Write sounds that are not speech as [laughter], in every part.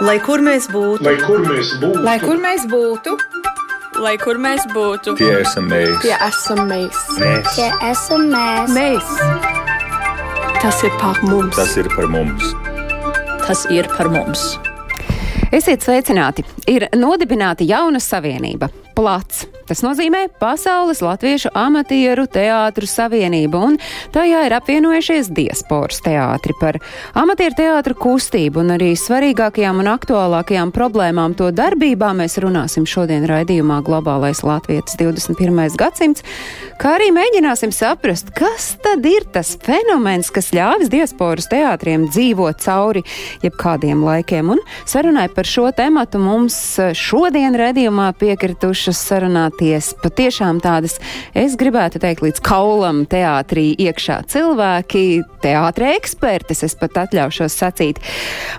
Lai kur mēs būtu, Lai kur mēs būtu, Lai kur mēs būtu, Lai kur mēs būtu, Tie esam mēs. tie esam mēs. mēs. Tie esam mēs. Mēs. Tas ir par mums. Tas ir par mums. tas ir par mums. Esiet sveicināti! Ir nodibināta jauna savienība - plats. Tas nozīmē Pasaules Latviešu amatieru teātru savienību, un tajā ir apvienojušies diasporas teātri par amatieru teātru kustību un arī svarīgākajām un aktuālākajām problēmām to darbībā mēs runāsim šodien raidījumā Globālais Latvijas 21. gadsimts, kā arī mēģināsim saprast, kas tad ir tas fenomens, kas ļāvis diasporas teātriem dzīvot cauri jebkādiem laikiem. Un sarunai par šo tematu mums šodien raidījumā piekritušas sarunāties patiešām tādas, es gribētu teikt, līdz kaulam teātrī iekšā cilvēki, teātre ekspertes, es pat atļaušos sacīt.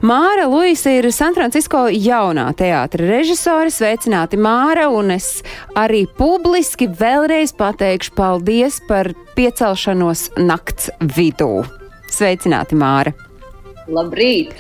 Māra Luisa ir San Francisco jaunā teātra režisore, sveicināti Māra, un es arī publiski vēlreiz pateikšu paldies par piecelšanos nakts vidū. Sveicināti, Māra! Labrīt!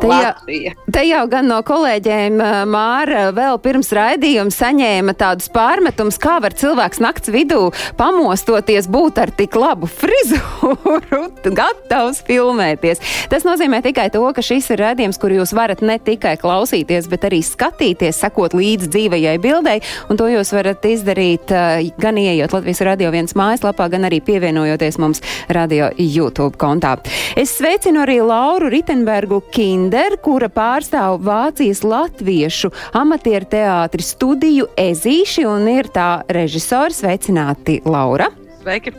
Te jau, te jau gan no kolēģiem eh, Māra vēl pirms raidījuma saņēma tādus pārmetumus, kā var cilvēks nakts vidū pamostoties būt ar tik labu frizūru, [laughs] gatavs filmēties. Tas nozīmē tikai to, ka šis ir raidījums, kur jūs varat ne tikai klausīties, bet arī skatīties, sekot līdzi dzīvajai bildei, un to jūs varat izdarīt eh, gan ieejot Latvijas radio viens mājaslapā, gan arī pievienojoties mums radio YouTube kontā. Es sveicinu arī Lauru Ritenbergu Kinder, kura pārstāv Vācijas latviešu amatieru teātri studiju Ezīši un ir tā režisors. Sveicināti, Laura! Sveiki!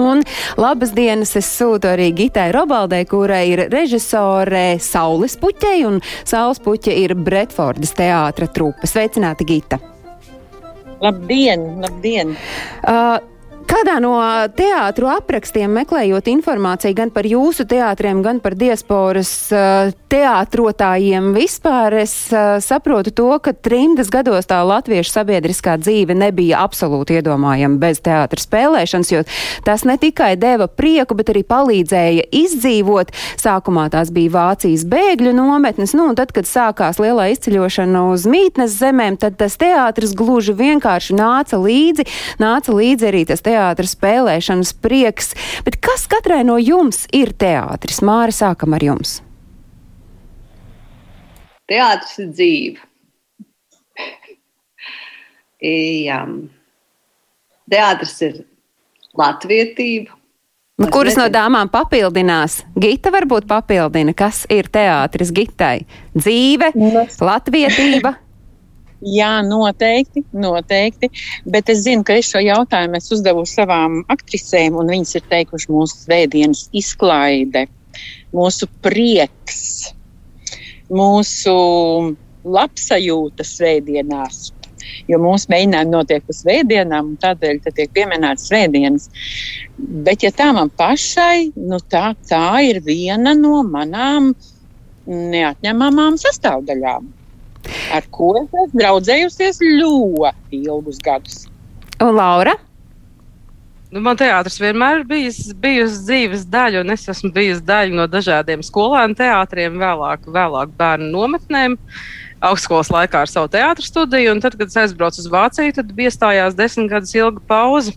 Un labas dienas es sūtu arī Gitai Robaldai, kurai ir režisore Saules puķei, un Saules puķe ir Bretfordas teātra trupa. Sveicināti, Gita! Labdien, labdien! Uh, Kādā no teātru aprakstiem meklējot informāciju gan par jūsu teātriem, gan par diasporas uh, teātrotājiem vispār, es uh, saprotu to, ka trimdas gados tā latviešu sabiedriskā dzīve nebija absolūti iedomājama bez teātra spēlēšanas, jo tas ne tikai deva prieku, bet arī palīdzēja izdzīvot. Sākumā tās bija Vācijas bēgļu nometnes, nu un tad, kad sākās lielā izceļošana uz mītnes zemēm, tad tas teātris gluži vienkārši nāca līdzi, nāca līdzi arī tas teātris spēlēšanas prieks. Bet kas katrai no jums ir teātris? Māri, sākam ar jums. Teātris ir dzīve. [laughs] Jā. Teātris ir latvietība. Nu, kuras no dāmām papildinās? Gita varbūt papildina, kas ir teātris Gitai? Dzīve, latvietība. Jā, noteikti, noteikti. Bet es zinu, ka es šo jautājumu es uzdevu savām aktrisēm, un viņas ir teikuši mūsu svētdienas izklaide, mūsu prieks, mūsu labsajūta svētdienās. Jo mūsu mēģinājumi notiek uz svētdienām, un tādēļ tiek pieminētas svētdienas. Bet, ja tā man pašai, nu tā, tā ir viena no manām neatņemamām sastāvdaļām ar ko es esmu draudzējusies ļoti ilgus gadus. Un Laura? Nu, man teātris vienmēr ir bijis, bijusi dzīves daļa, un es esmu bijusi daļa no dažādiem skolēnu teātriem, vēlāk, vēlāk bērnu nometnēm. Augstskolas laikā ar savu teātru studiju, un tad, kad es aizbraucu uz Vāciju, tad bija iestājās desmit gadus ilga pauze.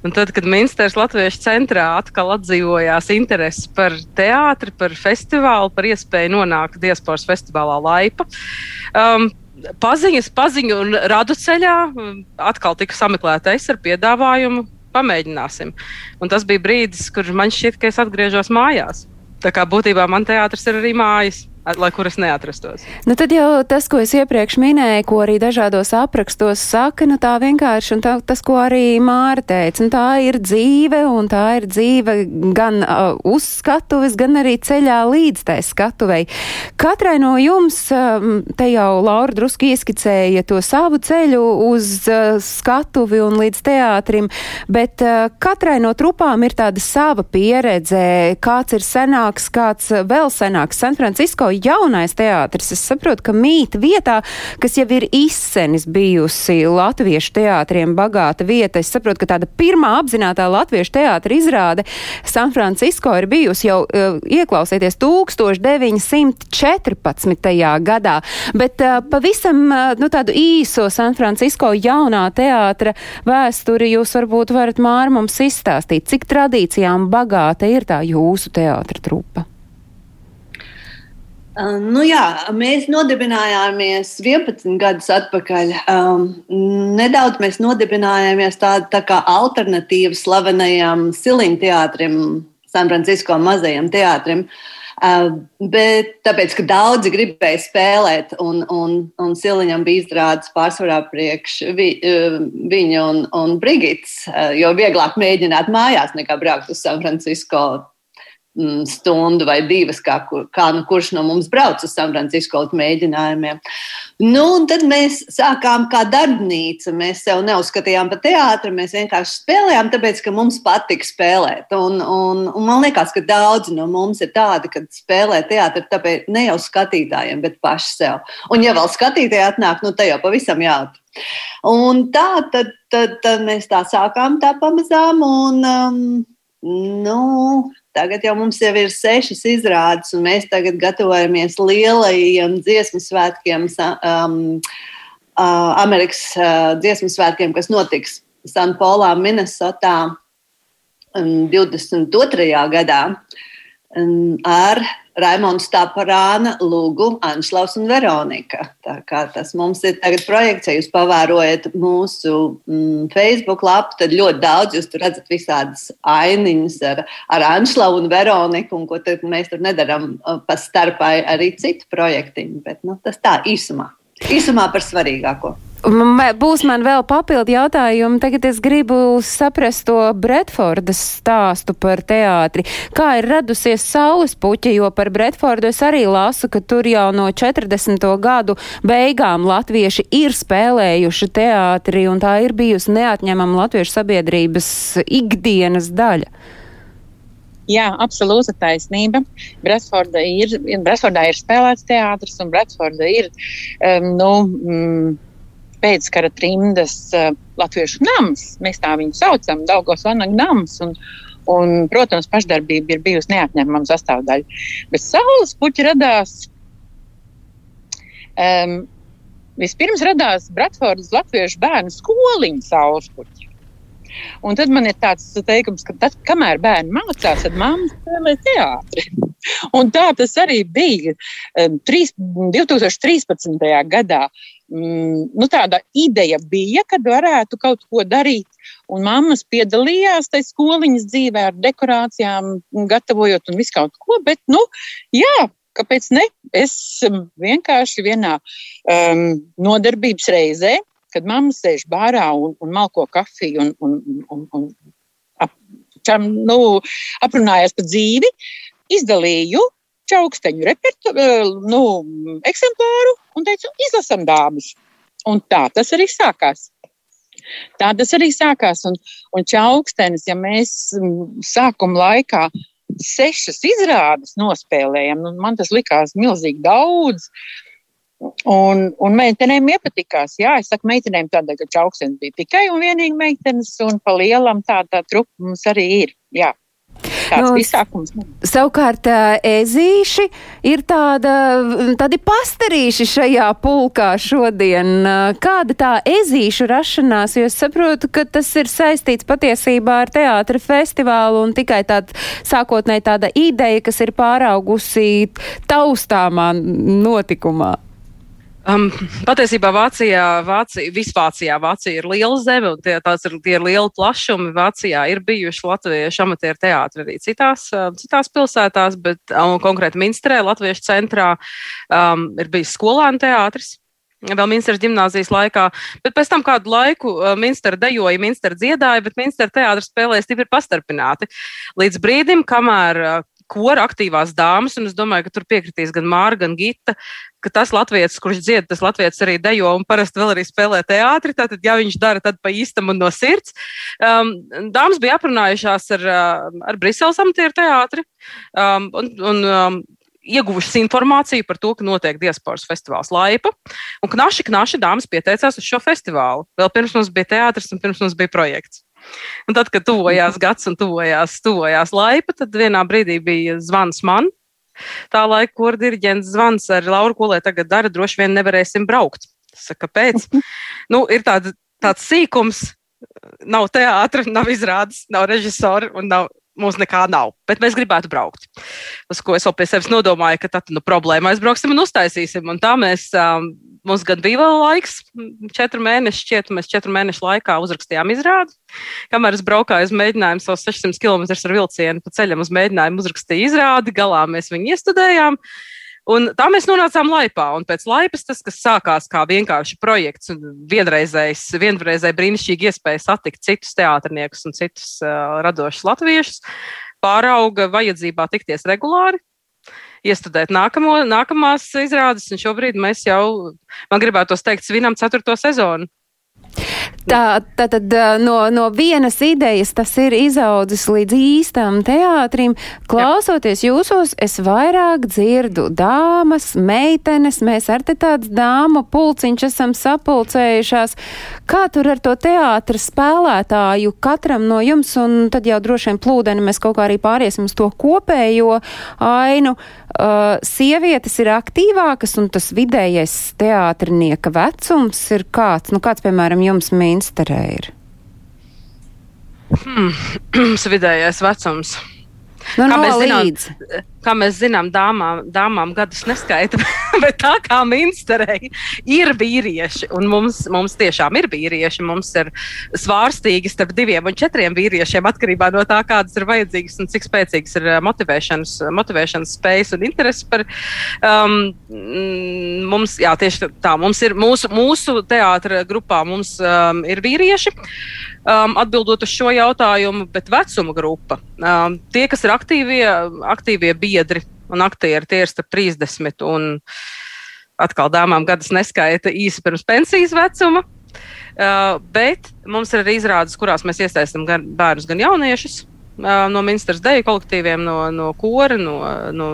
Un tad, kad Minstras Latviešu centrā atkal atdzīvojās interese par teātri, par festivālu, par iespēju nonākt diasporas festivālā laipa. Um, paziņas, paziņu un radu ceļā atkal tika sameklēta es ar piedāvājumu. Pamēģināsim. Un tas bija brīdis, kur man šķiet, ka es atgriežos mājās. Tā kā būtībā man teātris ir arī mājas lai kur es neatrastos. Nu, tad jau tas, ko es iepriekš minēju, ko arī dažādos aprakstos saka, nu tā vienkārši, un tā, tas, ko arī Māra teica, nu tā ir dzīve, un tā ir dzīve gan uh, uz skatuves, gan arī ceļā līdz tai skatuvei. Katrai no jums, um, te jau Laura drusku ieskicēja to savu ceļu uz uh, skatuvi un līdz teātrim, bet uh, katrai no trupām ir tāda sava pieredze, kāds ir senāks, kāds vēl senāks. San Francisco jaunais teātris, es saprotu, ka mīt vietā, kas jau ir izsenis bijusi latviešu teātriem bagāta vieta. Es saprotu, ka tāda pirmā apzinātā latviešu teātra izrāde San Francisco ir bijusi jau uh, ieklausieties 1914. gadā, bet uh, pavisam uh, nu, tādu īso San Francisco jaunā teātra vēsturi jūs varbūt varat māri mums izstāstīt, cik tradīcijām bagāta ir tā jūsu teātra trupa. Nu jā, mēs nodibinājāmies 11 gadus atpakaļ. Um, nedaudz mēs nodibinājāmies tādu tā kā alternatīvu slavenajam Siliņu teātrim, San Francisco mazajam teātrim. Uh, bet tāpēc, ka daudzi gribēja spēlēt, un, un, un Siliņam bija izrādes pārsvarā priekš vi, uh, viņa un, un Brigits, uh, jo vieglāk mēģināt mājās nekā braukt uz San Francisco Mm, stundu vai divas, kā, kā nu, kurš no mums brauc uz San Francisco mēģinājumiem. Nu, tad mēs sākām kā darbnīca. Mēs sev neuzskatījām par teātri, mēs vienkārši spēlējām, tāpēc, ka mums patīk spēlēt. Un, un, un man liekas, ka daudzi no mums ir tādi, kad spēlē teātri, tāpēc ne jau skatītājiem, bet paši sev. Un, ja vēl skatītāji atnāk, nu, tā jau pavisam jautri. Un tā tad, tad, tad mēs tā sākām tā pamazām. Un, um, nu, Tagad jau mums jau ir sešas izrādes, un mēs tagad gatavojamies lielajiem dziesmu svētkiem, um, uh, Amerikas uh, dziesmu svētkiem, kas notiks Sanpolā, Minnesotā um, 22. gadā um, ar Raimons Taparāna, Lūgu, Anšlaus un Veronika. Tā kā tas mums ir tagad projekts, ja jūs pavērojat mūsu mm, Facebook lapu, tad ļoti daudz jūs tur redzat visādas ainiņas ar, ar Anšlau un Veroniku, un ko tad mēs tur nedaram uh, pa starpai arī citu projektiņu, bet nu, tas tā īsumā. Īsumā par svarīgāko. Būs man vēl papildu jautājumi. Tagad es gribu saprast to Bretfordas stāstu par teātri. Kā ir radusies saules puķa, jo par Bretfordu es arī lasu, ka tur jau no 40. gadu beigām latvieši ir spēlējuši teātri, un tā ir bijusi neatņemama latviešu sabiedrības ikdienas daļa. Jā, absolūta taisnība. Bretfordā ir, Bretfordā ir spēlēts teātris, un Bretfordā ir um, nu, mm, pēckara trimdas uh, latviešu nams. Mēs tā viņu saucam, Daugos Vanaga nams. Un, un, protams, pašdarbība ir bijusi neatņemama sastāvdaļa. Bet saules puķi radās. Um, vispirms radās Bratfordas Latviešu bērnu skoliņa saules puķi. Un tad man ir tāds teikums, ka tad, kamēr bērni mācās, tad mamma spēlē teātri. Un tā tas arī bija. 2013. gadā nu, tāda ideja bija, ka varētu kaut ko darīt. Un mammas piedalījās tajā skoliņas dzīvē ar dekorācijām, gatavojot un visu kaut ko. Bet, nu, jā, kāpēc ne? Es vienkārši vienā um, nodarbības reizē, kad mamma sēž bārā un, un malko kafiju un, un, un, un ap, čam, nu, aprunājās par dzīvi, izdalīju čauksteņu repertu, eh, nu, eksemplāru un teicu, izlasam dāmas. Un tā tas arī sākās. Tā tas arī sākās. Un, un čaukstenis, ja mēs sākuma laikā sešas izrādes nospēlējam, nu, man tas likās milzīgi daudz. Un, un meitenēm iepatikās. Jā, es saku, meitenēm tādēļ, ka čaukstenis bija tikai un vienīgi meitenes, un pa lielam tā, tā trupa mums arī ir. Jā tāds nu, izsākums. Savukārt ezīši ir tāda, tādi pastarīši šajā pulkā šodien. Kāda tā ezīšu rašanās, jo es saprotu, ka tas ir saistīts patiesībā ar teātra festivālu un tikai tāda sākotnēji tāda ideja, kas ir pāraugusi taustāmā notikumā. Um, patiesībā Vācijā, Vācija, Visvācijā Vācija ir liela zeme, un tie, ir, tie ir lieli plašumi. Vācijā ir bijuši latviešu amatieru teātri arī citās, uh, citās pilsētās, bet um, konkrēti Minstrē, Latviešu centrā, um, ir bijis skolēnu teātris. Vēl Minstras gimnāzijas laikā, bet pēc tam kādu laiku uh, Minstra dejoja, Minstra dziedāja, bet Minstra teātris spēlēja stipri pastarpināti. Līdz brīdim, kamēr uh, kora aktīvās dāmas, un es domāju, ka tur piekritīs gan Māra, gan Gita, ka tas latviečs, kurš dzied, tas latviečs arī dejo un parasti vēl arī spēlē teātri. Tātad, ja viņš dara, tad pa īstam un no sirds. Um, dāmas bija aprunājušās ar, uh, ar Briseles amatieru teātri. Um, un, un, um, ieguvušas informāciju par to, ka notiek diasporas festivāls Laipa. Un knaši, knaši dāmas pieteicās uz šo festivālu. Vēl pirms mums bija teātris un pirms mums bija projekts. Un tad, kad tuvojās gads un tuvojās, tuvojās laipa, tad vienā brīdī bija zvans man. Tā laika, kur diriģents zvans ar Lauru, ko lai tagad dara, droši vien nevarēsim braukt. Es saku, kāpēc? nu, ir tāda, tāds sīkums, nav teātris, nav izrādes, nav režisori un nav mums nekā nav, bet mēs gribētu braukt. Uz ko es vēl pie sevis nodomāju, ka tad nu, problēma aizbrauksim un uztaisīsim. Un tā mēs, um, mums gan bija vēl laiks, četru mēnešu šķiet, mēs četru mēnešu laikā uzrakstījām izrādi. Kamēr es braukāju uz mēģinājumu savus 600 km ar vilcienu pa ceļam uz mēģinājumu uzrakstīt izrādi, galā mēs viņu iestudējām. Un tā mēs nonācām laipā. Un pēc laipas tas, kas sākās kā vienkārši projekts un vienreizējs, vienreizēji brīnišķīgi iespēja satikt citus teātrniekus un citus uh, radošus latviešus, pārauga vajadzībā tikties regulāri. Iestudēt nākamo, nākamās izrādes, un šobrīd mēs jau, man gribētu teikt, svinam ceturto sezonu. Tā tad no, no vienas idejas tas ir izaudzis līdz īstam teātrim. Klausoties jūsos, es vairāk dzirdu dāmas, meitenes, mēs ar te tāds dāmu pulciņš esam sapulcējušās. Kā tur ar to teātra spēlētāju katram no jums, un tad jau droši vien plūdeni mēs kaut kā arī pāriesim uz to kopējo ainu. Uh, sievietes ir aktīvākas, un tas vidējais teātrinieka vecums ir kāds, nu kāds, piemēram, jums Minsterē ir? Hmm, [clears throat] vidējais vecums. Nu, kā, no mēs zinām, kā mēs zinām, dāmām, dāmām gadus neskaita, [laughs] bet tā kā Minsterei ir vīrieši, un mums, mums tiešām ir vīrieši, mums ir svārstīgi starp diviem un četriem vīriešiem atkarībā no tā, kādas ir vajadzīgas un cik spēcīgas ir uh, motivēšanas, motivēšanas spējas un interesi par um, mums, jā, tieši tā, mums ir mūsu, mūsu teātra grupā mums um, ir vīrieši. Um, atbildot uz šo jautājumu, bet vecuma grupa, um, tie, kas ir aktīvie, aktīvie biedri un aktieri, tie ir starp 30 un atkal dāmām gadus neskaita īsi pirms pensijas vecuma. Uh, bet mums ir arī izrādes, kurās mēs iesaistām gan bērnus, gan jauniešus no ministrs deju kolektīviem, no, no kora, no, no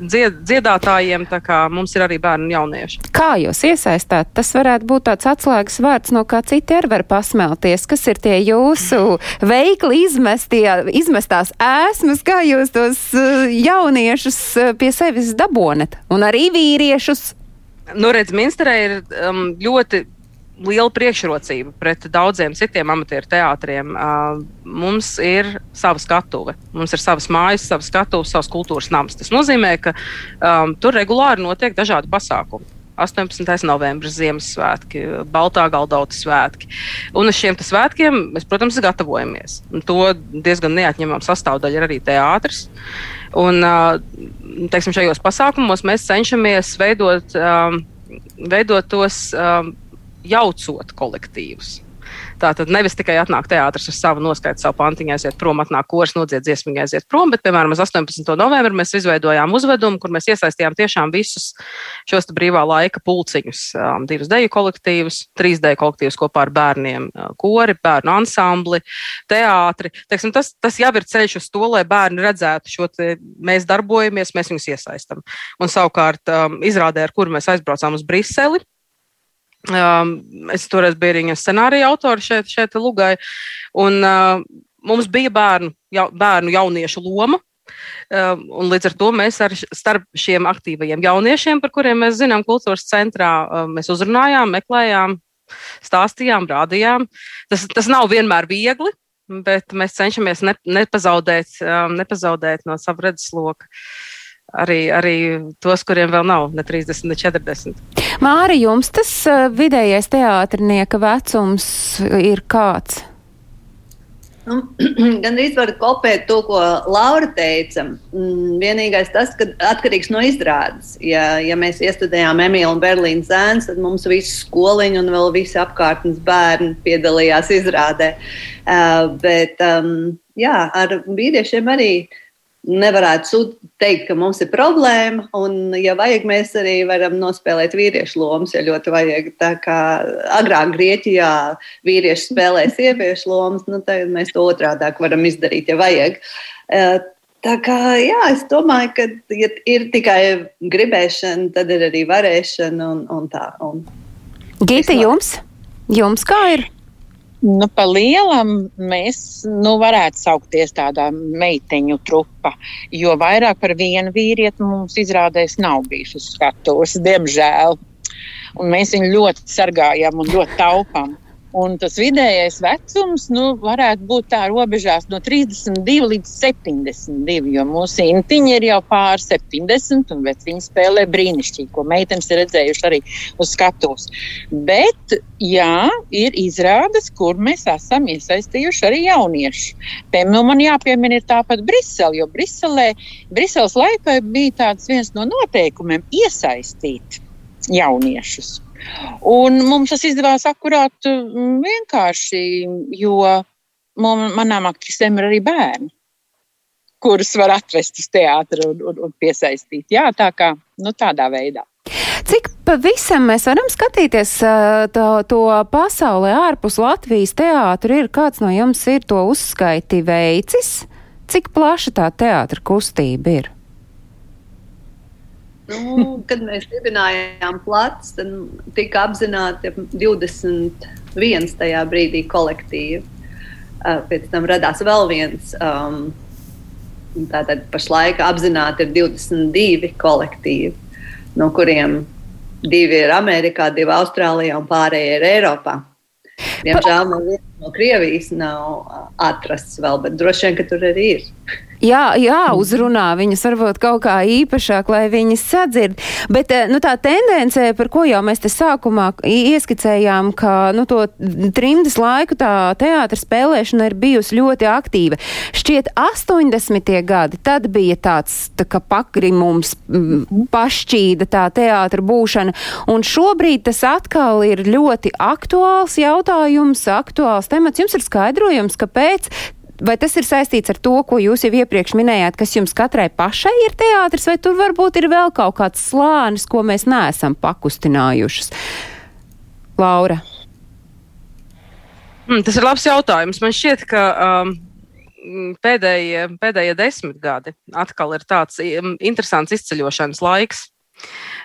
dzied, dziedātājiem. Mums ir arī bērni un jaunieši. Kā jūs iesaistāt? Tas varētu būt tāds atslēgas vārds, no kā citi arī var pasmelties. Kas ir tie jūsu veikli izmestie, izmestās ēsmas, kā jūs tos jauniešus pie sevis dabonat? Un arī vīriešus. Nu, redz, Minsterē ir um, ļoti liela priekšrocība pret daudziem citiem amatieru teātriem. Mums ir sava skatuve, mums ir savas mājas, savas skatuves, savs kultūras nams. Tas nozīmē, ka um, tur regulāri notiek dažādi pasākumi. 18. novembris, Ziemassvētki, Baltā galdauta svētki. Un uz šiem svētkiem mēs, protams, gatavojamies. Un to diezgan neatņemama sastāvdaļa ir arī teātris. Un, teiksim, šajos pasākumos mēs cenšamies veidot, um, veidot tos um, jaucot kolektīvus. Tā tad nevis tikai atnāk teātris ar savu noskaitu, savu pantiņu, aiziet prom, atnāk kurs, nodzied dziesmu, aiziet prom, bet, piemēram, uz 18. novembrī mēs izveidojām uzvedumu, kur mēs iesaistījām tiešām visus šos brīvā laika pulciņus, um, divus deju kolektīvus, trīs deju kolektīvus kopā ar bērniem, uh, kori, bērnu ansambli, teātri. Teiksim, tas, tas jau ir ceļš uz to, lai bērni redzētu šo te, mēs darbojamies, mēs viņus iesaistam. Un savukārt um, izrādē, ar kuru mēs aizbraucām uz Briseli, es toreiz biju arī scenārija autors šeit, šeit Lugai. Un, uh, mums bija bērnu, ja, bērnu jauniešu loma. Um, un līdz ar to mēs ar, starp šiem aktīvajiem jauniešiem, par kuriem mēs zinām, kultūras centrā, um, mēs uzrunājām, meklējām, stāstījām, rādījām. Tas, tas nav vienmēr viegli, bet mēs cenšamies ne, nepazaudēt, um, nepazaudēt no sava redzesloka. Uh, arī, arī tos, kuriem vēl nav ne 30, ne 40. Māri, jums tas uh, vidējais teātrinieka vecums ir kāds? Nu, [clears throat] Gan arī var kopēt to, ko Laura teica. Mm, vienīgais tas, ka atkarīgs no izrādes. Ja, ja mēs iestudējām Emīlu un Berlīnas zēnu, tad mums visi skoliņi un vēl visi apkārtnes bērni piedalījās izrādē. Uh, bet um, jā, ar vīriešiem arī uh, nevarētu teikt, ka mums ir problēma. Un, ja vajag, mēs arī varam nospēlēt vīriešu lomas, ja ļoti vajag. Tā kā agrāk Grieķijā vīrieši spēlēja sieviešu lomas, nu, tad mēs to otrādi varam izdarīt, ja vajag. Eh, Tā kā, jā, es domāju, ka ja ir tikai gribēšana, tad ir arī varēšana un, un tā. Un Gita, jums? Jums kā ir? Nu, pa lielam mēs nu, varētu saukties tādā meiteņu trupa, jo vairāk par vienu vīrieti mums izrādēs nav bijis uz skatuves, diemžēl. Un mēs viņu ļoti sargājam un ļoti taupām. Un tas vidējais vecums nu, varētu būt tā robežās no 32 līdz 72, jo mūsu intiņi ir jau pār 70, un viņi spēlē brīnišķīgi, ko meitenes ir redzējuši arī uz skatuves. Bet, jā, ir izrādes, kur mēs esam iesaistījuši arī jauniešu. Piemēram, man jāpiemina ir tāpat Brisele, jo Briselē, Briseles laikā bija tāds viens no noteikumiem iesaistīt jauniešus. Un mums tas izdevās akurāt mm, vienkārši, jo manām aktrisēm ir arī bērni, kurus var atvest uz teātru un, un, un piesaistīt. Jā, tā kā nu, tādā veidā. Cik pavisam mēs varam skatīties to, to pasaulē ārpus Latvijas teātra? Ir kāds no jums ir to uzskaiti veicis? Cik plaša tā teātra kustība ir? Nu, kad mēs dibinājām plats, tad tika apzināti 21 tajā brīdī kolektīvi. Pēc tam radās vēl viens. Um, tātad pašlaik apzināti ir 22 kolektīvi, no kuriem divi ir Amerikā, divi Austrālijā un pārējie ir Eiropā. Diemžēl man no Krievijas nav atrasts vēl, bet droši vien, ka tur arī ir. [laughs] Jā, jā, uzrunā viņas varbūt kaut kā īpašāk, lai viņas sadzird. Bet nu, tā tendence, par ko jau mēs te sākumā ieskicējām, ka nu, to trimdas laiku tā teātra spēlēšana ir bijusi ļoti aktīva. Šķiet, 80. gadi tad bija tāds tā pakrimums, pašķīda tā teātra būšana, un šobrīd tas atkal ir ļoti aktuāls jautājums, aktuāls temats. Jums ir skaidrojums, kāpēc vai tas ir saistīts ar to, ko jūs jau iepriekš minējāt, kas jums katrai pašai ir teātris, vai tur varbūt ir vēl kaut kāds slānis, ko mēs neesam pakustinājušas? Laura. Hmm, tas ir labs jautājums. Man šķiet, ka um, pēdējie, pēdējie desmit gadi atkal ir tāds um, interesants izceļošanas laiks.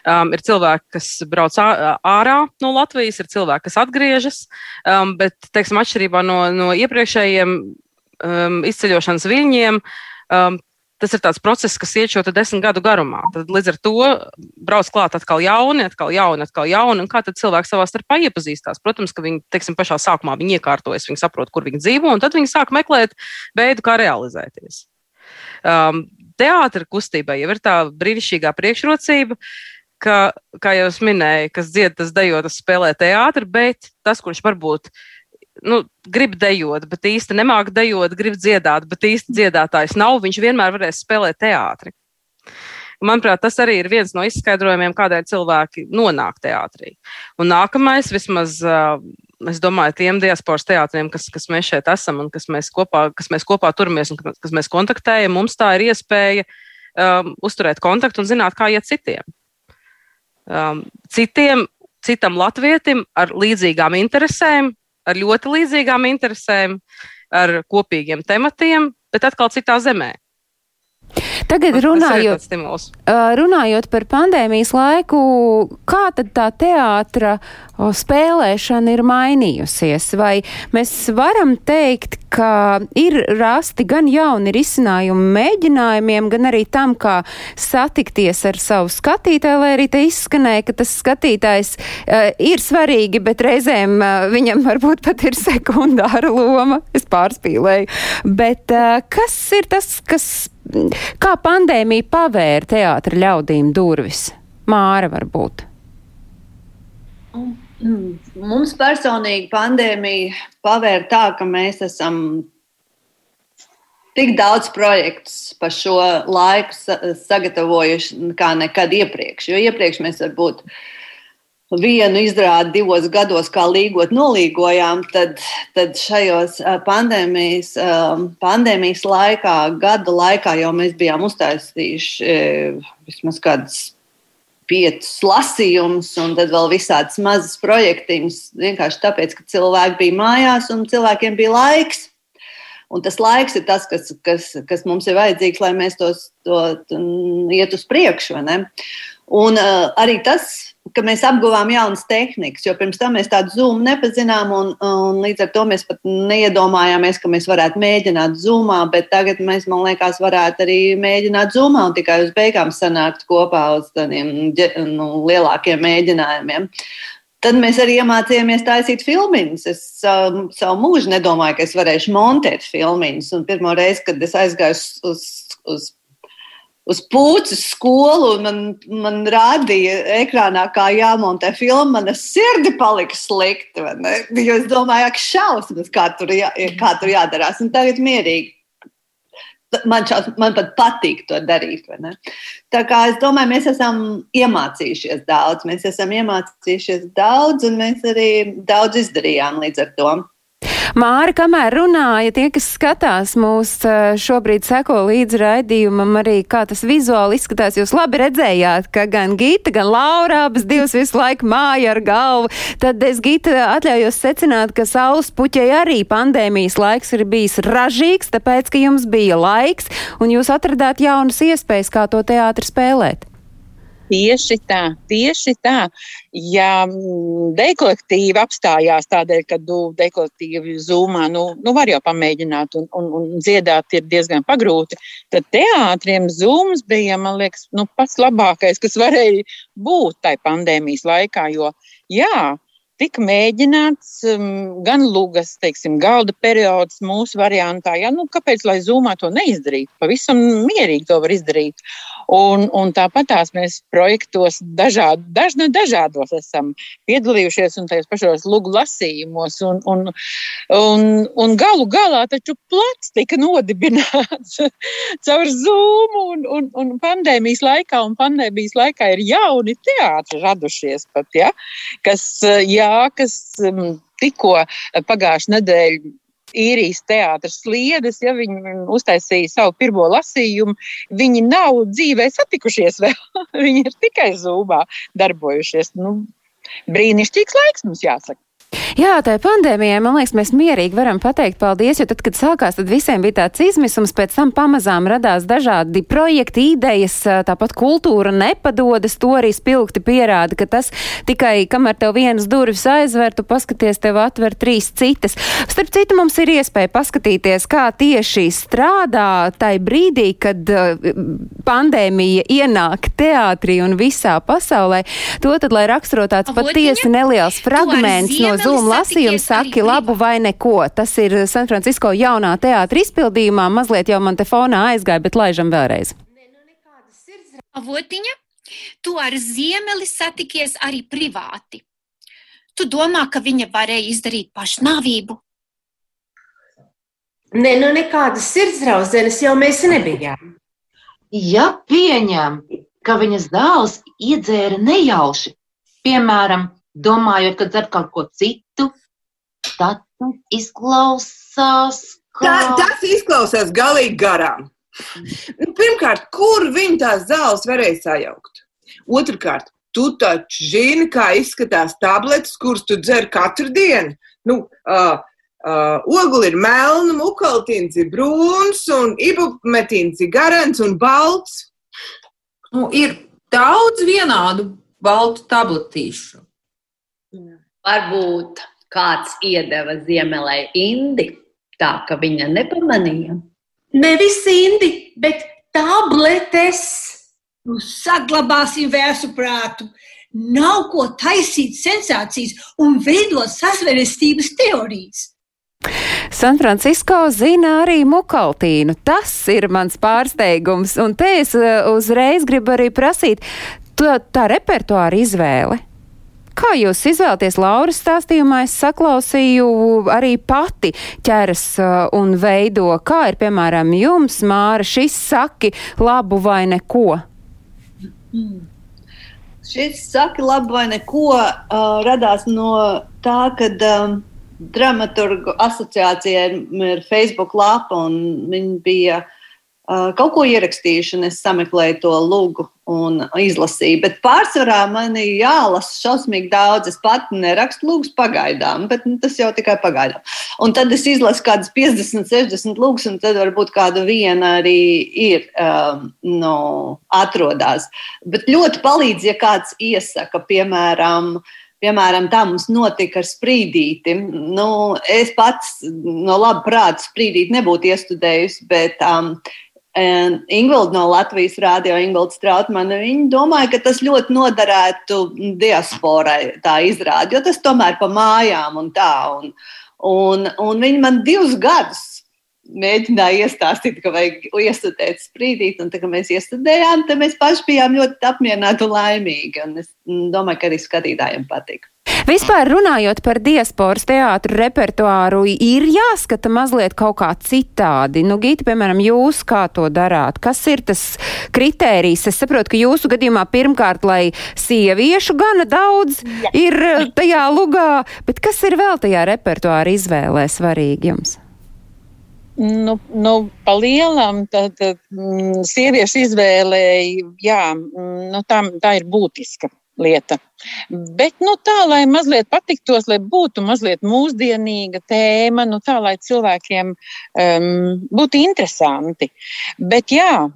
Um, ir cilvēki, kas brauc ārā no Latvijas, ir cilvēki, kas atgriežas, um, bet, teiksim, atšķirībā no, no iepriekšējiem um, izceļošanas viļņiem. Um, tas ir tāds process, kas iet šo desmit gadu garumā. Tad līdz ar to brauc klāt atkal jauni, atkal jauni, atkal jauni. Un kā tad cilvēki savā starpā iepazīstās? Protams, ka viņi, teiksim, pašā sākumā viņi iekārtojas, viņi saprot, kur viņi dzīvo, un tad viņi sāk meklēt veidu, kā realizēties. Um, Teātris kustībai jau ir tā brīnišķīgā priekšrocība, ka, kā jau minēju, kas dzied, tas dejo, tas spēlē teātris, bet tas, kurš varbūt nu, grib dejot, bet īsti nemāķi dejot, grib dziedāt, bet īsti dziedātājs nav. Viņš vienmēr varēs spēlēt teātri. Manuprāt, tas arī ir viens no izskaidrojumiem, kādēļ cilvēki nonāk teātrī. Un nākamais, vismaz, es domāju, tiem diasporas teātriem, kas, kas mēs šeit esam un kas mēs kopā, kas mēs kopā turamies un kas mēs kontaktējam, mums tā ir iespēja um, uzturēt kontaktu un zināt, kā iet citiem. Um, citiem, citam latvietim ar līdzīgām interesēm, ar ļoti līdzīgām interesēm, ar kopīgiem tematiem, bet atkal citā zemē. Tagad runājot, runājot par pandēmijas laiku, kā tad tā teātra spēlēšana ir mainījusies? Vai mēs varam teikt, ka ir rasti gan jauni risinājumi mēģinājumiem, gan arī tam, kā satikties ar savu skatītāju, lai arī te izskanēja, ka tas skatītājs uh, ir svarīgi, bet reizēm uh, viņam varbūt pat ir [laughs] sekundāra loma. Es pārspīlēju. Bet uh, kas ir tas, kas Kā pandēmija pavēra teātra ļaudīm durvis? Māra varbūt. Mums personīgi pandēmija pavēra tā, ka mēs esam tik daudz projektus pa šo laiku sagatavojuši kā nekad iepriekš. Jo iepriekš mēs varbūt būt vienu izrādi divos gados, kā līgot nolīgojām, tad, tad šajos pandēmijas, pandēmijas laikā, gada laikā jau mēs bijām uztaisījuši vismaz kādas piecus lasījumus, un tad vēl visādas mazas projektiņas. Vienkārši tāpēc, ka cilvēki bija mājās un cilvēkiem bija laiks. Un tas laiks ir tas, kas, kas, kas mums ir vajadzīgs, lai mēs tos, to, to iet uz priekšu. Un uh, arī tas, ka mēs apguvām jaunas tehnikas, jo pirms tam mēs tādu zūmu nepazinām, un, un līdz ar to mēs pat neiedomājāmies, ka mēs varētu mēģināt zūmā, bet tagad mēs, man liekas, varētu arī mēģināt zūmā un tikai uz beigām sanākt kopā uz tādiem nu, lielākiem mēģinājumiem. Tad mēs arī iemācījāmies taisīt filmas. Es um, savu mūžu nedomāju, ka es varēšu montēt filmas. Pirmā reize, kad es aizgāju uz, uz, uz uz puķu skolu, un man, man rādīja ekrānā, kā jāmontē filma. Mana sirdi palika slikta. Jo es domāju, ka šausmas, kā tur, jā, kā tur jādarās. Un tagad mierīgi. Man, šaus, man pat patīk to darīt. Tā kā es domāju, mēs esam iemācījušies daudz. Mēs esam iemācījušies daudz, un mēs arī daudz izdarījām līdz ar to. Māra, kamēr runāja, tie, kas skatās mūs šobrīd seko līdzi raidījumam, arī kā tas vizuāli izskatās, jūs labi redzējāt, ka gan Gita, gan Laura abas divas visu laiku māja ar galvu. Tad es Gita atļaujos secināt, ka saules puķei arī pandēmijas laiks ir bijis ražīgs, tāpēc, ka jums bija laiks un jūs atradāt jaunas iespējas, kā to teātri spēlēt. Tieši tā, tieši tā. Ja mm, dekolektīvi apstājās tādēļ, ka nu, dekolektīvi zūmā, nu, nu var jau pamēģināt un, un, un dziedāt ir diezgan pagrūti, tad teātriem zūms bija, man liekas, nu, pats labākais, kas varēja būt tai pandēmijas laikā, jo jā, tika mēģināts um, gan lugas, teiksim, galda periods mūsu variantā. Ja, nu, kāpēc lai zūmā to neizdarīt? Pavisam mierīgi to var izdarīt. Un, un tāpat tās mēs projektos dažād, daž, ne, dažādos esam piedalījušies un tajos pašos lugu lasījumos. Un, un, un, un galu galā taču plats tika nodibināts [laughs] caur zūmu un, un, un pandēmijas laikā. Un pandēmijas laikā ir jauni teātri radušies pat, ja, kas, ja, tā, kas um, tikko pagājušā nedēļa īrijas teātris sliedes, ja viņi uztaisīja savu pirmo lasījumu, viņi nav dzīvē satikušies vēl. [laughs] viņi ir tikai zūmā darbojušies. Nu, brīnišķīgs laiks mums jāsaka. Jā, tā pandēmijai, man liekas, mēs mierīgi varam pateikt paldies, jo tad, kad sākās, tad visiem bija tāds izmisums, pēc tam pamazām radās dažādi projekti, idejas, tāpat kultūra nepadodas, to arī spilgti pierāda, ka tas tikai, kamēr tev vienas durvis aizver, tu paskaties, tev atver trīs citas. Starp citu, mums ir iespēja paskatīties, kā tieši strādā tai brīdī, kad pandēmija ienāk teātrī un visā pasaulē. To tad, lai raksturo tāds patiesi neliels fragments no Zoom lasījuma saki labu vai neko. Tas ir San Francisco jaunā teātra izpildījumā. Mazliet jau man te fonā aizgāja, bet laižam vēlreiz. Nu, avotiņa, tu ar ziemeli satikies arī privāti. Tu domā, ka viņa varēja izdarīt pašnāvību? Nē, nu nekādas sirdsdraudzenes jau mēs nebijām. Ja pieņem, ka viņas dēls iedzēra nejauši, piemēram, domājot, ka dzer kaut ko citu, tad izklausās. Kā... Tā, tas izklausās galīgi garām. Nu, pirmkārt, kur viņi tās zāles varēja sajaukt? Otrakārt, tu taču zini, kā izskatās tabletes, kuras tu dzer katru dienu. Nu, uh, uh, ogli ir melna, mukaltīns ir brūns, un ibumetīns ir garants un balts. Nu, ir daudz vienādu baltu tabletīšu. Varbūt kāds iedeva ziemelē indi, tā ka viņa nepamanīja. Nevis indi, bet tabletes. Nu, saglabāsim vēsu prātu. Nav ko taisīt sensācijas un veidot sazvērestības teorijas. San Francisco zina arī mukaltīnu. Tas ir mans pārsteigums. Un te es uh, uzreiz gribu arī prasīt, tā, tā repertuāra izvēle. Kā jūs izvēlaties Lauras stāstījumā? Es saklausīju arī pati ķeras uh, un veido. Kā ir, piemēram, jums, Māra, šis saki labu vai neko? Mm. Šis saki labu vai neko uh, radās no tā, ka um, dramaturgu asociācijai ir Facebook lapa un viņi bija uh, kaut ko ierakstījuši, un es sameklēju to lūgu un izlasīju. Bet pārsvarā man ir jālasa šausmīgi daudz. Es pat nerakstu lūgus pagaidām, bet nu, tas jau tikai pagaidām. Un tad es izlasu kādas 50, 60 lūgus, un tad varbūt kāda viena arī ir um, nu, atrodas. Bet ļoti palīdz, ja kāds iesaka, piemēram, Piemēram, tā mums notika ar sprīdīti. Nu, es pats no laba prāta sprīdīti nebūtu iestudējusi, bet um, Ingūna no Latvijas rādio, Ingūna Strautmane, viņa domāja, ka tas ļoti noderētu diasporai tā izrādi, jo tas tomēr pa mājām un tā. Un, un, un viņi man divus gadus mēģināja iestāstīt, ka vajag iestudēt sprīdīt, un tā kā mēs iestudējām, tad mēs paši bijām ļoti apmierināti un laimīgi, un es domāju, ka arī skatītājiem patika. Vispār runājot par diasporas teātru repertuāru, ir jāskata mazliet kaut kā citādi. Nu, Gita, piemēram, jūs kā to darāt? Kas ir tas kritērijs? Es saprotu, ka jūsu gadījumā pirmkārt, lai sieviešu gana daudz Jā. ir eh, tajā lugā, bet kas ir vēl tajā repertuāra izvēlē svarīgi jums? Nu, nu, pa lielam tad, tad, mm, sieviešu izvēlēji, jā, mm, nu, tā, tā ir būtiska lieta. Bet nu, tā, lai mazliet patiktos, lai būtu mazliet mūsdienīga tēma, nu, tā, lai cilvēkiem um, būtu interesanti. Bet jā,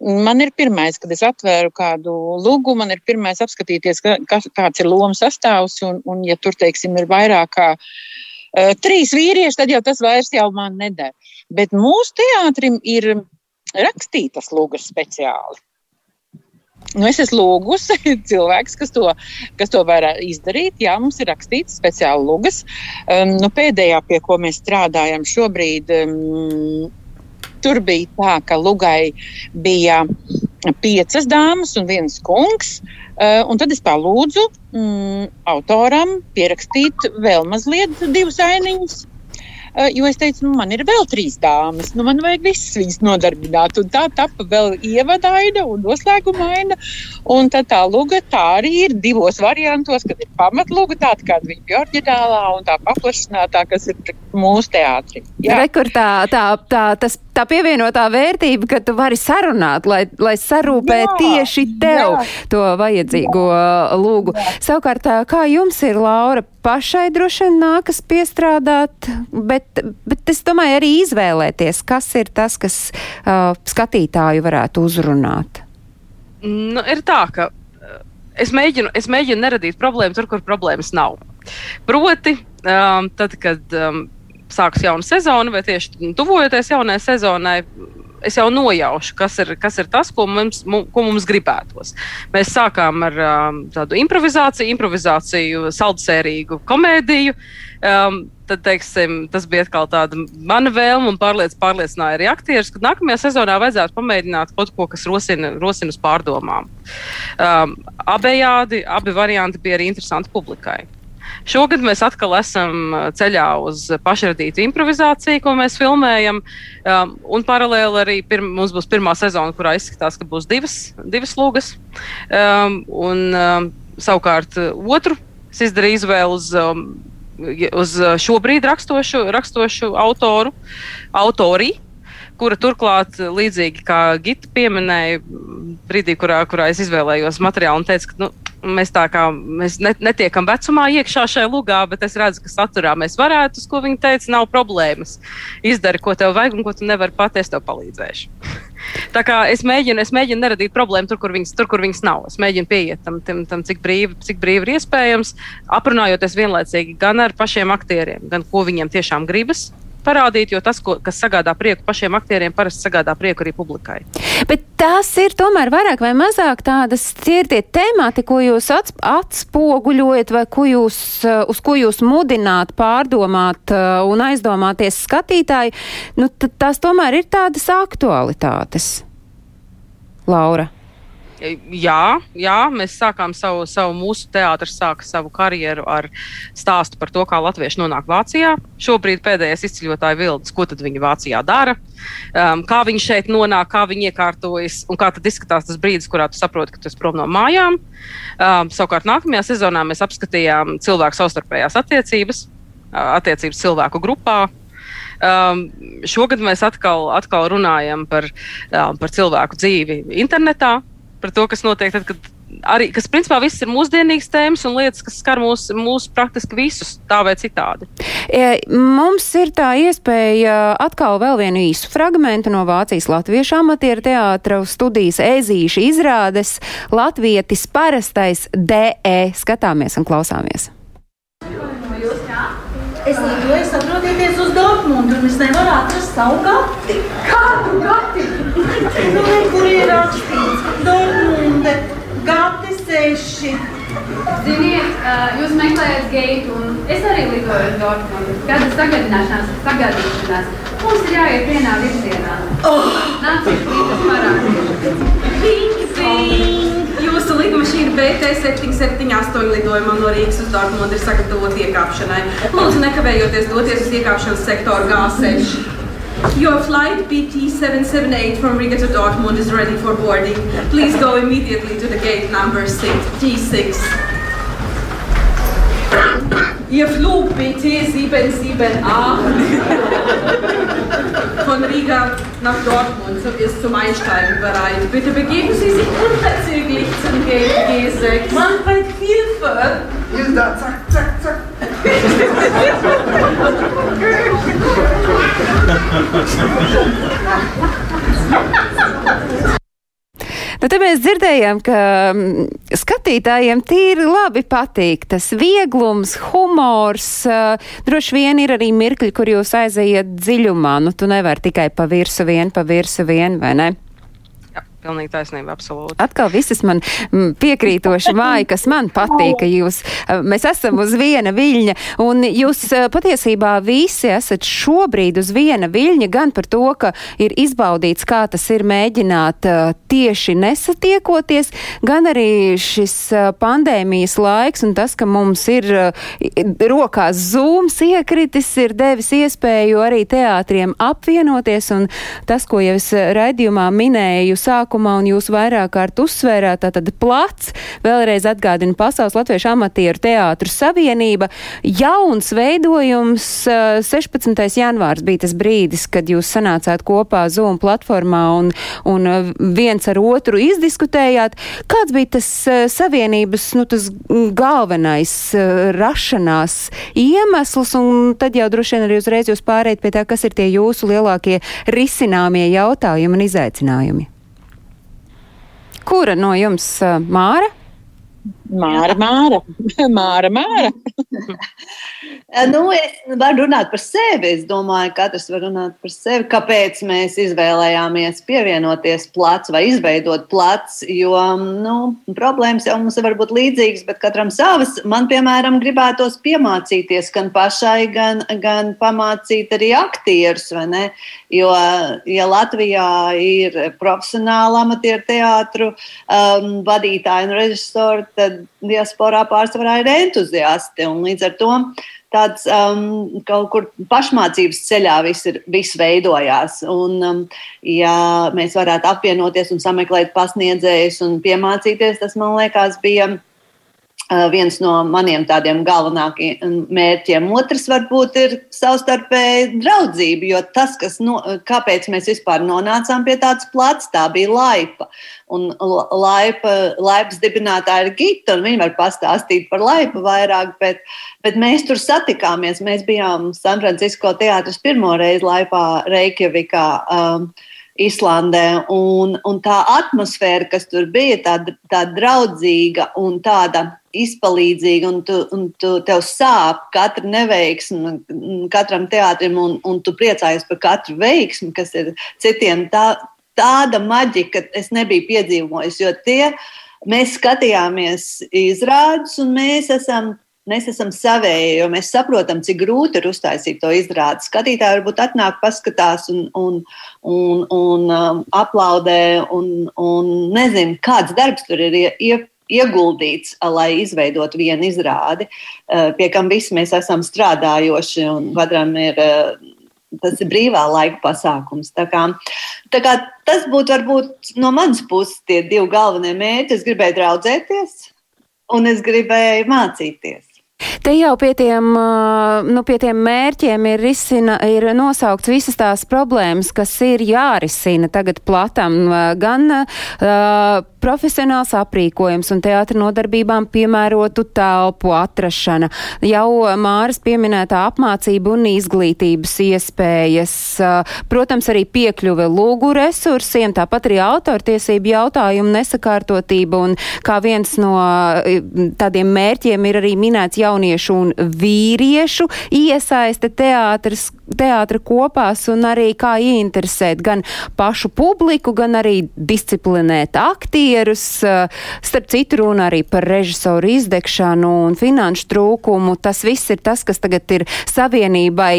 man ir pirmais, kad es atvēru kādu lūgu, man ir pirmais apskatīties, ka, kāds ir lomu sastāvs, un, un ja tur, teiksim, ir vairāk kā uh, trīs vīrieši, tad jau tas vairs jau man neder. Bet mūsu teātrim ir rakstītas lūgas speciāli. Nu, es esmu lūgusi [laughs] cilvēks, kas to, kas to var izdarīt. Jā, mums ir rakstīts speciāli lugas. Um, nu, pēdējā, pie ko mēs strādājam šobrīd, um, tur bija tā, ka lugai bija piecas dāmas un viens kungs. Uh, un tad es palūdzu um, autoram pierakstīt vēl mazliet divus ainiņus. Jo es teicu, nu, man ir vēl trīs dāmas, nu, man vajag visas viņas nodarbināt. Un tā tapa vēl ievadaina un noslēguma aina. Un tad tā luga tā arī ir divos variantos, kad ir pamatluga tāda, kāda viņa bija oriģinālā, un tā paplašinātā, kas ir mūsu teātrī. Rekur tā, tā, tā, tas, tā pievienotā vērtība, ka tu vari sarunāt, lai, lai sarūpē jā, tieši tev jā. to vajadzīgo lūgu. Jā. Savukārt, kā jums ir, Laura, pašai droši vien nākas piestrādāt, bet, bet es domāju arī izvēlēties, kas ir tas, kas uh, skatītāju varētu uzrunāt. Nu, ir tā, ka es mēģinu, es mēģinu neradīt problēmu tur, kur problēmas nav. Proti, um, tad, kad um, sākas jauna sezona, vai tieši tuvojoties jaunai sezonai, es jau nojaušu, kas ir, kas ir tas, ko mums, ko mums gribētos. Mēs sākām ar um, tādu improvizāciju, improvizāciju, saldsērīgu komēdiju. Um, tad, teiksim, tas bija atkal tāda mana vēlme un pārliec, pārliecināja arī aktierus, ka nākamajā sezonā vajadzētu pamēģināt kaut ko, kas rosina, rosina uz pārdomām. Um, abejādi, abi varianti bija arī interesanti publikai. Šogad mēs atkal esam uh, ceļā uz pašradītu improvizāciju, ko mēs filmējam. Um, un paralēli arī pirm, mums būs pirmā sezona, kurā izskatās, ka būs divas, divas lūgas. Um, un, um, savukārt uh, otru es izdarīju izvēli uz. Um, uz uh, šobrīd rakstošu, rakstošu autoru, autori, kura turklāt, līdzīgi kā Gita pieminēja, brīdī, kurā, kurā es izvēlējos materiālu un teicu, ka nu, mēs tā kā mēs netiekam vecumā iekšā šajā lugā, bet es redzu, ka saturā mēs varētu, uz ko viņi teica, nav problēmas. Izdari, ko tev vajag un ko tu nevari pateikt, es tev palīdzēšu. [laughs] Tā kā es mēģinu, es mēģinu neradīt problēmu tur, kur viņas, tur, kur viņas nav. Es mēģinu pieiet tam, tam, tam cik, brīvi, cik brīvi ir iespējams, aprunājoties vienlaicīgi gan ar pašiem aktieriem, gan ko viņiem tiešām gribas parādīt, jo tas, ko, kas sagādā prieku pašiem aktieriem, parasti sagādā prieku arī publikai. Bet tās ir tomēr vairāk vai mazāk tādas tie temati, ko jūs atspoguļojat vai ko jūs, uh, uz ko jūs mudināt pārdomāt uh, un aizdomāties skatītāji. Nu, tās tomēr ir tādas aktualitātes. Laura. Jā, jā, mēs sākām savu, savu mūsu teātris, sāka savu karjeru ar stāstu par to, kā latvieši nonāk Vācijā. Šobrīd pēdējais izceļotāja vilnis, ko tad viņi Vācijā dara, um, kā viņi šeit nonāk, kā viņi iekārtojas un kā tad izskatās tas brīdis, kurā tu saproti, ka tu esi prom no mājām. Um, savukārt nākamajā sezonā mēs apskatījām cilvēku savstarpējās attiecības, attiecības cilvēku grupā. Um, šogad mēs atkal, atkal runājam par, um, par cilvēku dzīvi internetā, par to, kas notiek tad, kad arī, kas principā viss ir mūsdienīgas tēmas un lietas, kas skar mūs, mūs praktiski visus tā vai citādi. E, mums ir tā iespēja atkal vēl vienu īsu fragmentu no Vācijas latviešu amatieru teātra studijas ezīšu izrādes Latvietis parastais DE. Skatāmies un klausāmies. Es lidoju, saprotieties, uz Dortmundu, un es nevaru atrast savu gati. Kādu gati? Nu, kur ir rakstīts? Dortmunde, gati seši. Ziniet, jūs meklējat geitu, un es arī lidoju uz Dortmundu. Kāda sagadināšanās, sagadīšanās. Mums ir jāiet vienā virzienā. Oh! Nāciet, līdz ving! Jūsu lidmašīna BT778 lidojumā no Rīgas uz Dortmundu ir sagatavota iekāpšanai. Lūdzu, nekavējoties doties uz iekāpšanas sektoru G6. Your flight BT778 from Riga to Dortmund is ready for boarding. Please go immediately to the gate number 6, G6. Ihr Flug BT77A von Riga nach Dortmund ist zum Einsteigen bereit. Bitte begeben Sie sich unverzüglich zum Gate G6. Manfred, Hilfe! Hier ist da, zack, zack, zack. [laughs] Nu, te mēs dzirdējām, ka mm, skatītājiem tīri labi patīk tas vieglums, humors. Uh, droši vien ir arī mirkļi, kur jūs aiziet dziļumā. Nu, tu nevari tikai pa virsu vien, pa virsu vien, vai ne? Pilnīgi taisnība, absolūti. Atkal visas man mm, piekrītoši māja, kas man patīk, ka jūs, mēs esam uz viena viļņa, un jūs patiesībā visi esat šobrīd uz viena viļņa, gan par to, ka ir izbaudīts, kā tas ir mēģināt tieši nesatiekoties, gan arī šis pandēmijas laiks un tas, ka mums ir rokās zūms iekritis, ir devis iespēju arī teātriem apvienoties, un tas, ko jau es raidījumā minēju, sāk sākumā, un jūs vairāk kārt uzsvērāt, tātad plats, vēlreiz atgādina Pasaules Latviešu amatieru teātru savienība. Jauns veidojums 16. janvārs bija tas brīdis, kad jūs sanācāt kopā Zoom platformā un, un viens ar otru izdiskutējāt. Kāds bija tas savienības, nu, tas galvenais rašanās iemesls, un tad jau droši vien arī uzreiz jūs pārējat pie tā, kas ir tie jūsu lielākie risināmie jautājumi un izaicinājumi? Kura no jums Māra? Māra, Māra, [laughs] Māra, Māra. nu, es varu runāt par sevi. Es domāju, ka katrs var runāt par sevi. Kāpēc mēs izvēlējāmies pievienoties plats vai izveidot plats? Jo nu, problēmas jau mums var būt līdzīgas, bet katram savas. Man, piemēram, gribētos piemācīties gan pašai, gan, gan pamācīt arī aktierus. Jo, ja Latvijā ir profesionāli amatieru teātru um, vadītāji un režisori, tad diasporā pārsvarā ir entuziasti. Līdz ar to tāds um, kaut kur pašmācības ceļā viss, ir, viss veidojās. Un, um, ja mēs varētu apvienoties un sameklēt pasniedzējus un piemācīties, tas man liekas bija viens no maniem tādiem galvenākajiem mērķiem. Otrs varbūt ir savstarpēji draudzība, jo tas, kas no, kāpēc mēs vispār nonācām pie tādas plats, tā bija laipa. Un laipa, laipas dibinātāja ir Gita, un viņa var pastāstīt par laipu vairāk, bet, bet mēs tur satikāmies. Mēs bijām San Francisco teātris pirmo reizi laipā Reikjavikā. Um, Islandē. Un, un tā atmosfēra, kas tur bija, tāda tā draudzīga un tāda izpalīdzīga, un, tu, un tu, tev sāp katra neveiksme, katram teātrim, un, un tu priecājies par katru veiksmi, kas ir citiem. Tā, tāda maģika es nebiju piedzīvojis, jo tie mēs skatījāmies izrādus, un mēs esam Mēs esam savēji, jo mēs saprotam, cik grūti ir uztaisīt to izrādi. Skatītāji varbūt atnāk, paskatās un, un, un, un um, aplaudē, un, un nezinu, kāds darbs tur ir ie, ieguldīts, lai izveidotu vienu izrādi, uh, pie kam visi mēs esam strādājoši un katram ir. Uh, tas ir brīvā laika pasākums. Tā kā, tā kā tas būtu varbūt no manas puses tie divi galvenie mērķi. Es gribēju draudzēties, un es gribēju mācīties. Te jau pie tiem, nu, pie tiem mērķiem ir, risina, ir nosaukts visas tās problēmas, kas ir jārisina tagad platam. Gan uh, profesionāls aprīkojums un teātra nodarbībām piemērotu telpu atrašana, jau Māras pieminētā apmācība un izglītības iespējas, uh, protams, arī piekļuve lūgu resursiem, tāpat arī autortiesību jautājumu nesakārtotība un kā viens no tādiem mērķiem ir arī minēts jaunie jauniešu un vīriešu iesaiste teātras, teātra kopās un arī kā ieinteresēt gan pašu publiku, gan arī disciplinēt aktierus. Starp citu runa arī par režisoru izdegšanu un finanšu trūkumu. Tas viss ir tas, kas tagad ir savienībai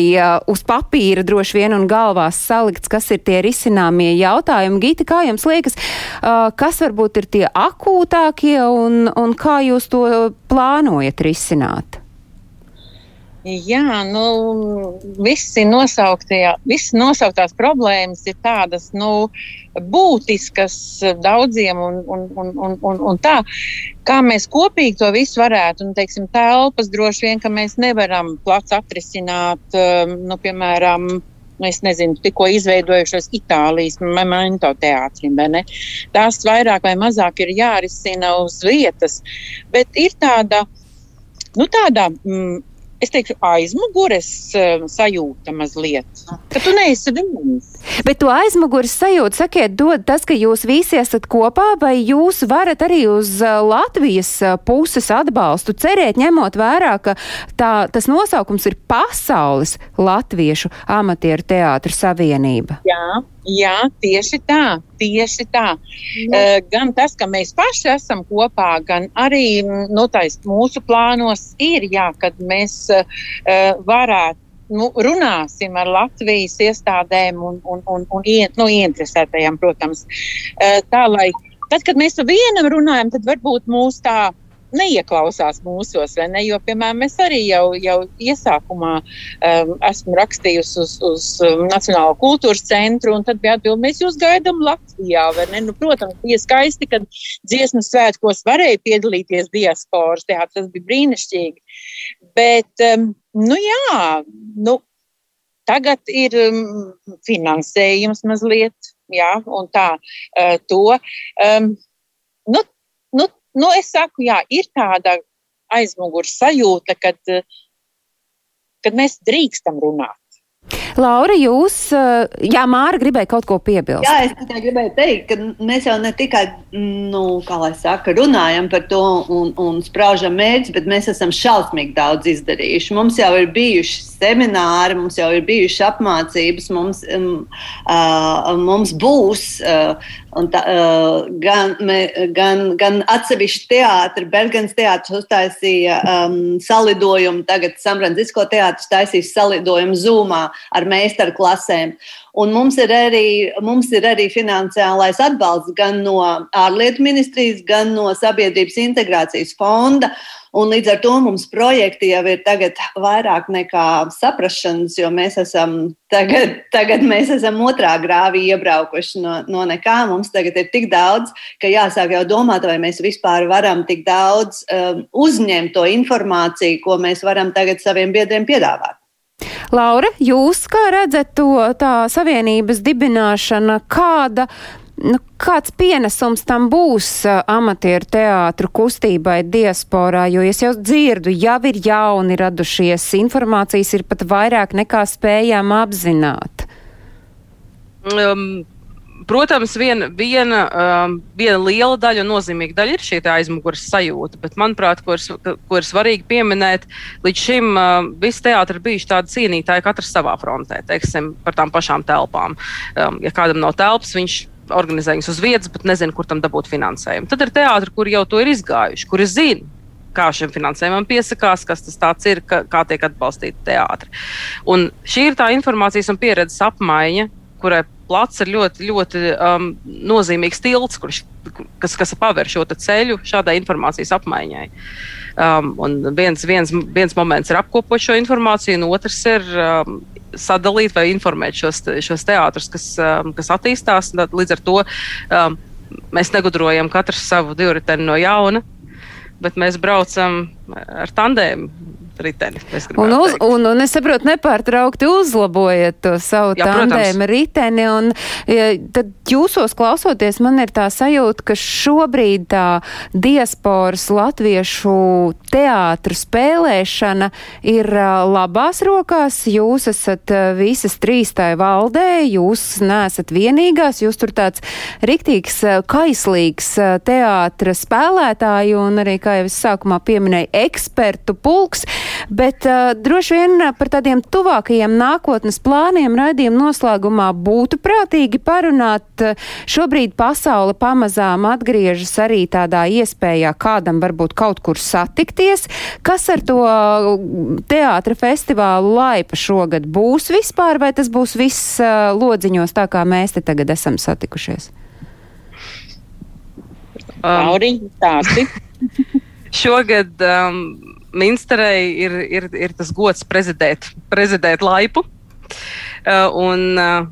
uz papīra droši vien un galvās salikts, kas ir tie risināmie jautājumi. Gita, kā jums liekas, kas varbūt ir tie akūtākie un, un kā jūs to plānojat risināt? Jā, nu, visi visas nosauktās problēmas ir tādas nu, būtiskas daudziem, un, un, un, un, un, un tā, kā mēs kopīgi to visu varētu, un, teiksim, telpas droši vien, ka mēs nevaram plats atrisināt, um, nu, piemēram, nu, es nezinu, tikko izveidojušos Itālijas monēto teātrim. Tās vairāk vai mazāk ir jārisina uz vietas, bet ir tāda, nu, tāda. Mm, es teiktu, aizmugures um, sajūta mazliet. Ka tu neesi viens. Bet to aizmugures sajūtu, sakiet, dod tas, ka jūs visi esat kopā, vai jūs varat arī uz uh, Latvijas uh, puses atbalstu cerēt, ņemot vērā, ka tā, tas nosaukums ir Pasaules Latviešu amatieru teātru savienība? Jā. Jā, tieši tā, tieši tā. Uh, gan tas, ka mēs paši esam kopā, gan arī nu, mūsu plānos ir, jā, kad mēs uh, varētu. Nu, runāsim ar Latvijas iestādēm un, un, un, un nu, ieinteresētajiem, protams. Uh, tā, lai tad, kad mēs ar vienam runājam, tad varbūt mūsu tā neieklausās mūsos, vai ne? Jo, piemēram, mēs arī jau, jau iesākumā um, esmu rakstījusi uz, uz um, Nacionālo kultūras centru, un tad bija atbilde, mēs jūs gaidām Latvijā, vai ne? Nu, protams, bija skaisti, kad dziesmu svētkos varēja piedalīties diasporas teātris, tas bija brīnišķīgi. Bet, um, nu jā, nu, tagad ir um, finansējums mazliet, jā, un tā, uh, to. Um, nu, nu, es saku, jā, ir tāda aizmugures sajūta, kad, kad mēs drīkstam runāt. Laura, jūs, jā, Māra gribēja kaut ko piebilst. Jā, es tikai gribēju teikt, ka mēs jau ne tikai, nu, kā lai saka, runājam par to un, un spraužam mērķus, bet mēs esam šausmīgi daudz izdarījuši. Mums jau ir bijuši semināri, mums jau ir bijušas apmācības, mums, um, uh, mums būs. Uh, tā, uh, gan, me, gan, gan atsevišķi teātri, Bergens teātris uztaisīja um, salidojumu, tagad Sanfrancisko teātris taisīs salidojumu Zoomā ar meistaru klasēm. Un mums ir, arī, mums ir arī finansiālais atbalsts gan no ārlietu ministrijas, gan no sabiedrības integrācijas fonda. Un līdz ar to mums projekti jau ir vairāk nekā saprašanas, jo mēs esam tagad, tagad mēs esam otrā grāvī iebraukuši no, no nekā. Mums tagad ir tik daudz, ka jāsāk jau domāt, vai mēs vispār varam tik daudz um, uzņemt to informāciju, ko mēs varam tagad saviem biedriem piedāvāt. Laura, jūs kā redzat to tā savienības dibināšana, kāda nu, kāds pienesums tam būs uh, amatieru teātru kustībai diasporā, jo es jau dzirdu, jau ir jauni radušies, informācijas ir pat vairāk nekā spējām apzināt. Um, Protams, viena, viena, um, viena liela daļa nozīmīga daļa ir šī aizmugures sajūta, bet, manuprāt, ko ir, ko ir svarīgi pieminēt, līdz šim uh, visi teātri ir bijuši tādi cīnītāji, katrs savā frontē, teiksim, par tām pašām telpām. Um, ja kādam nav telpas, viņš organizē viņus uz vietas, bet nezinu, kur tam dabūt finansējumu. Tad ir teātri, kur jau to ir izgājuši, kuri zina, kā šim finansējumam piesakās, kas tas ir, kā, kā tiek atbalstīti teātri. Un šī ir tā informācijas un pieredzes apmaiņa, kurai plats ir ļoti, ļoti um, nozīmīgs tilts, kurš, kas, kas paver šo ceļu šādai informācijas apmaiņai. Um, viens, viens, viens moments ir apkopot šo informāciju, un otrs ir um, sadalīt vai informēt šos, šos teātrus, kas, um, kas attīstās. Līdz ar to um, mēs negudrojam katrs savu divriteni no jauna, bet mēs braucam ar tandēmu riteni. Un, uz, teikt. un, un es saprotu, nepārtraukti uzlabojat to savu Jā, tandēmu riteni. Un, ja, tad jūsos klausoties, man ir tā sajūta, ka šobrīd tā diasporas latviešu teātru spēlēšana ir labās rokās. Jūs esat visas trīs tai valdē, jūs neesat vienīgās, jūs tur tāds riktīgs, kaislīgs ā, teātra spēlētāju un arī, kā jau es sākumā pieminēju, ekspertu pulks. Bet uh, droši vien par tādiem tuvākajiem nākotnes plāniem raidījuma noslēgumā būtu prātīgi parunāt. Uh, Šobrīd pasaule pamazām atgriežas arī tādā iespējā kādam varbūt kaut kur satikties. Kas ar to teātra festivālu laipa šogad būs vispār, vai tas būs viss uh, lodziņos tā, kā mēs te tagad esam satikušies? Lauriņ, stāsti. [laughs] Šogad um, Minsterei ir, ir, ir tas gods prezidēt, prezidēt laipu. Uh, un, uh,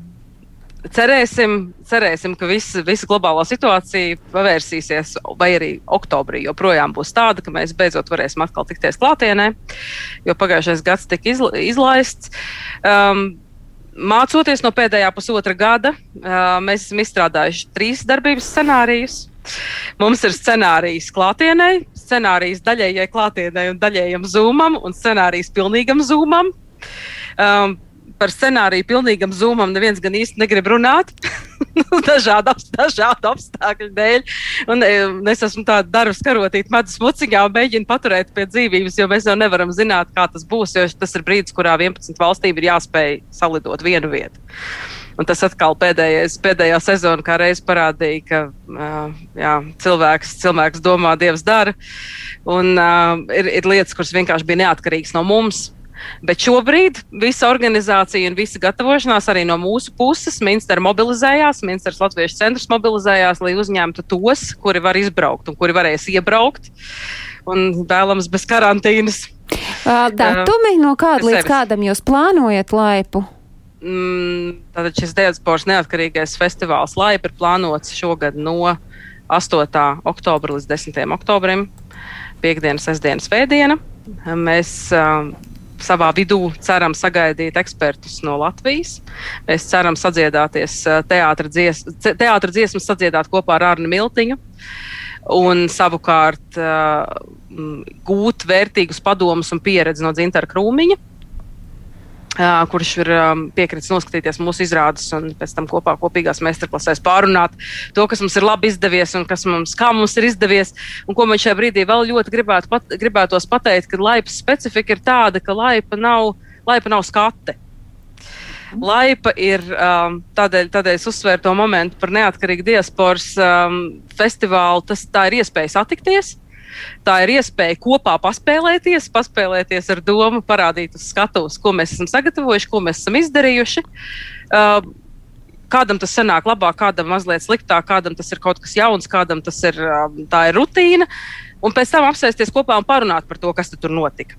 Cerēsim, cerēsim, ka visa, visa globālā situācija pavērsīsies, vai arī oktobrī joprojām būs tāda, ka mēs beidzot varēsim atkal tikties klātienē, jo pagājušais gads tika izla, izlaists. Um, Mācoties no pēdējā pusotra gada, uh, mēs esam izstrādājuši trīs darbības scenārijus. Mums ir scenārijs klātienē, scenārijs daļējai klātienē un daļējam zūmam, un scenārijs pilnīgam zūmam. Um, par scenāriju pilnīgam zūmam neviens gan īsti negrib runāt. [laughs] dažādu, dažādu apstākļu dēļ. Un, e, es esmu tāda darba karotīta medus muciņā un mēģinu paturēt pie dzīvības, jo mēs jau nevaram zināt, kā tas būs. Jo tas ir brīdis, kurā 11 valstīm ir jāspēj salidot vienu vietu. Un tas atkal pēdējais, pēdējā sezona kā reiz parādīja, ka uh, jā, cilvēks, cilvēks domā, Dievs dara. Un uh, ir, ir lietas, kuras vienkārši bija neatkarīgas no mums. Bet šobrīd visa organizācija un visa gatavošanās arī no mūsu puses, Minstera mobilizējās, Minsteras Latviešu centrs mobilizējās, lai uzņemtu tos, kuri var izbraukt un kuri varēs iebraukt. Un vēlams bez karantīnas. Datumi, no kāda līdz kādam jūs plānojat laipu? Mm, Tātad šis Dievsports neatkarīgais festivāls Laipa ir plānots šogad no 8. oktobra līdz 10. oktobrim. Piektdiena, sestdiena, svētdiena. Mēs um, savā vidū ceram sagaidīt ekspertus no Latvijas. Mēs ceram sadziedāties uh, teātra dzies, dziesmas, sadziedāt kopā ar Arnu Miltiņu. Un savukārt uh, gūt vērtīgus padomus un pieredzi no Dzintara Krūmiņa, kurš ir piekritis noskatīties mūsu izrādes un pēc tam kopā kopīgās meistarklasēs pārunāt to, kas mums ir labi izdevies un kas mums, kā mums ir izdevies. Un ko man šajā brīdī vēl ļoti gribētu pat, gribētos pateikt, ka laipas specifika ir tāda, ka laipa nav, laipa nav skate. Laipa ir um, tādēļ, tādēļ es uzsvēru to momentu par neatkarīgu diasporas um, festivālu. Tas, tā ir iespēja satikties, tā ir iespēja kopā paspēlēties, paspēlēties ar domu, parādīt uz skatuves, ko mēs esam sagatavojuši, ko mēs esam izdarījuši. Um, Kādam tas sanāk labāk, kādam mazliet sliktāk, kādam tas ir kaut kas jauns, kādam tas ir, um, ir rutīna. Un pēc tam apsēsties kopā un parunāt par to, kas tur notika.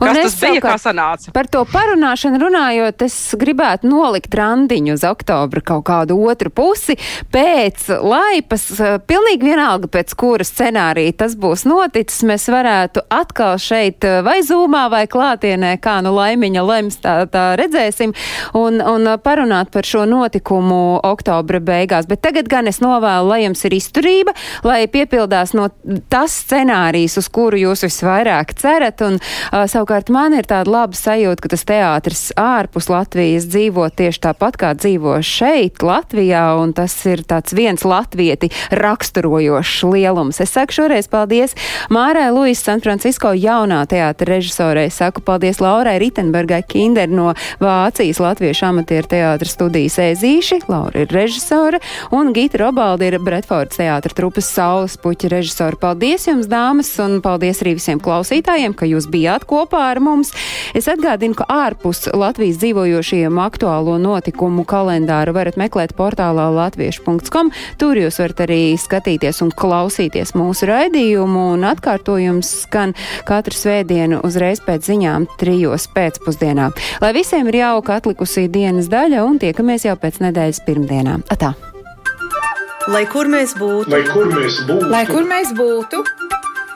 Un Kas es tas bija, kā sanāca? Par to parunāšanu runājot, es gribētu nolikt randiņu uz oktobra kaut kādu otru pusi. Pēc laipas, eh, pilnīgi vienalga, pēc kura scenārija tas būs noticis, mēs varētu atkal šeit eh, vai zūmā vai klātienē, kā nu laimiņa lems, tā, tā redzēsim, un, un parunāt par šo notikumu oktobra beigās. Bet tagad gan es novēlu, lai jums ir izturība, lai piepildās no tas scenārijs, uz kuru jūs visvairāk cerat. Un, uh, savukārt man ir tāda laba sajūta, ka tas teātris ārpus Latvijas dzīvo tieši tāpat, kā dzīvo šeit, Latvijā, un tas ir tāds viens latvieti raksturojošs lielums. Es saku šoreiz paldies Mārai Luis San Francisco jaunā teātra režisorei. Saku paldies Laurai Ritenbergai Kinder no Vācijas Latviešu amatieru teātra studijas Ezīši. Laura ir režisore, un Gita Robaldi ir Bretfords teātra trupas Saules puķa režisora. Paldies jums, dāmas, un paldies arī visiem klausītājiem, ka jūs bijāt kopā ar mums. Es atgādinu, ka ārpus Latvijas dzīvojošiem aktuālo notikumu kalendāru varat meklēt portālā latviešu.com. Tur jūs varat arī skatīties un klausīties mūsu raidījumu, un atkārtojums skan katru svētdienu uzreiz pēc ziņām trijos pēcpusdienā. Lai visiem ir jauka atlikusī dienas daļa, un tiekamies jau pēc nedēļas pirmdienām. Atā! Lai kur mēs būtu, Lai kur mēs būtu, lai kur mēs būtu,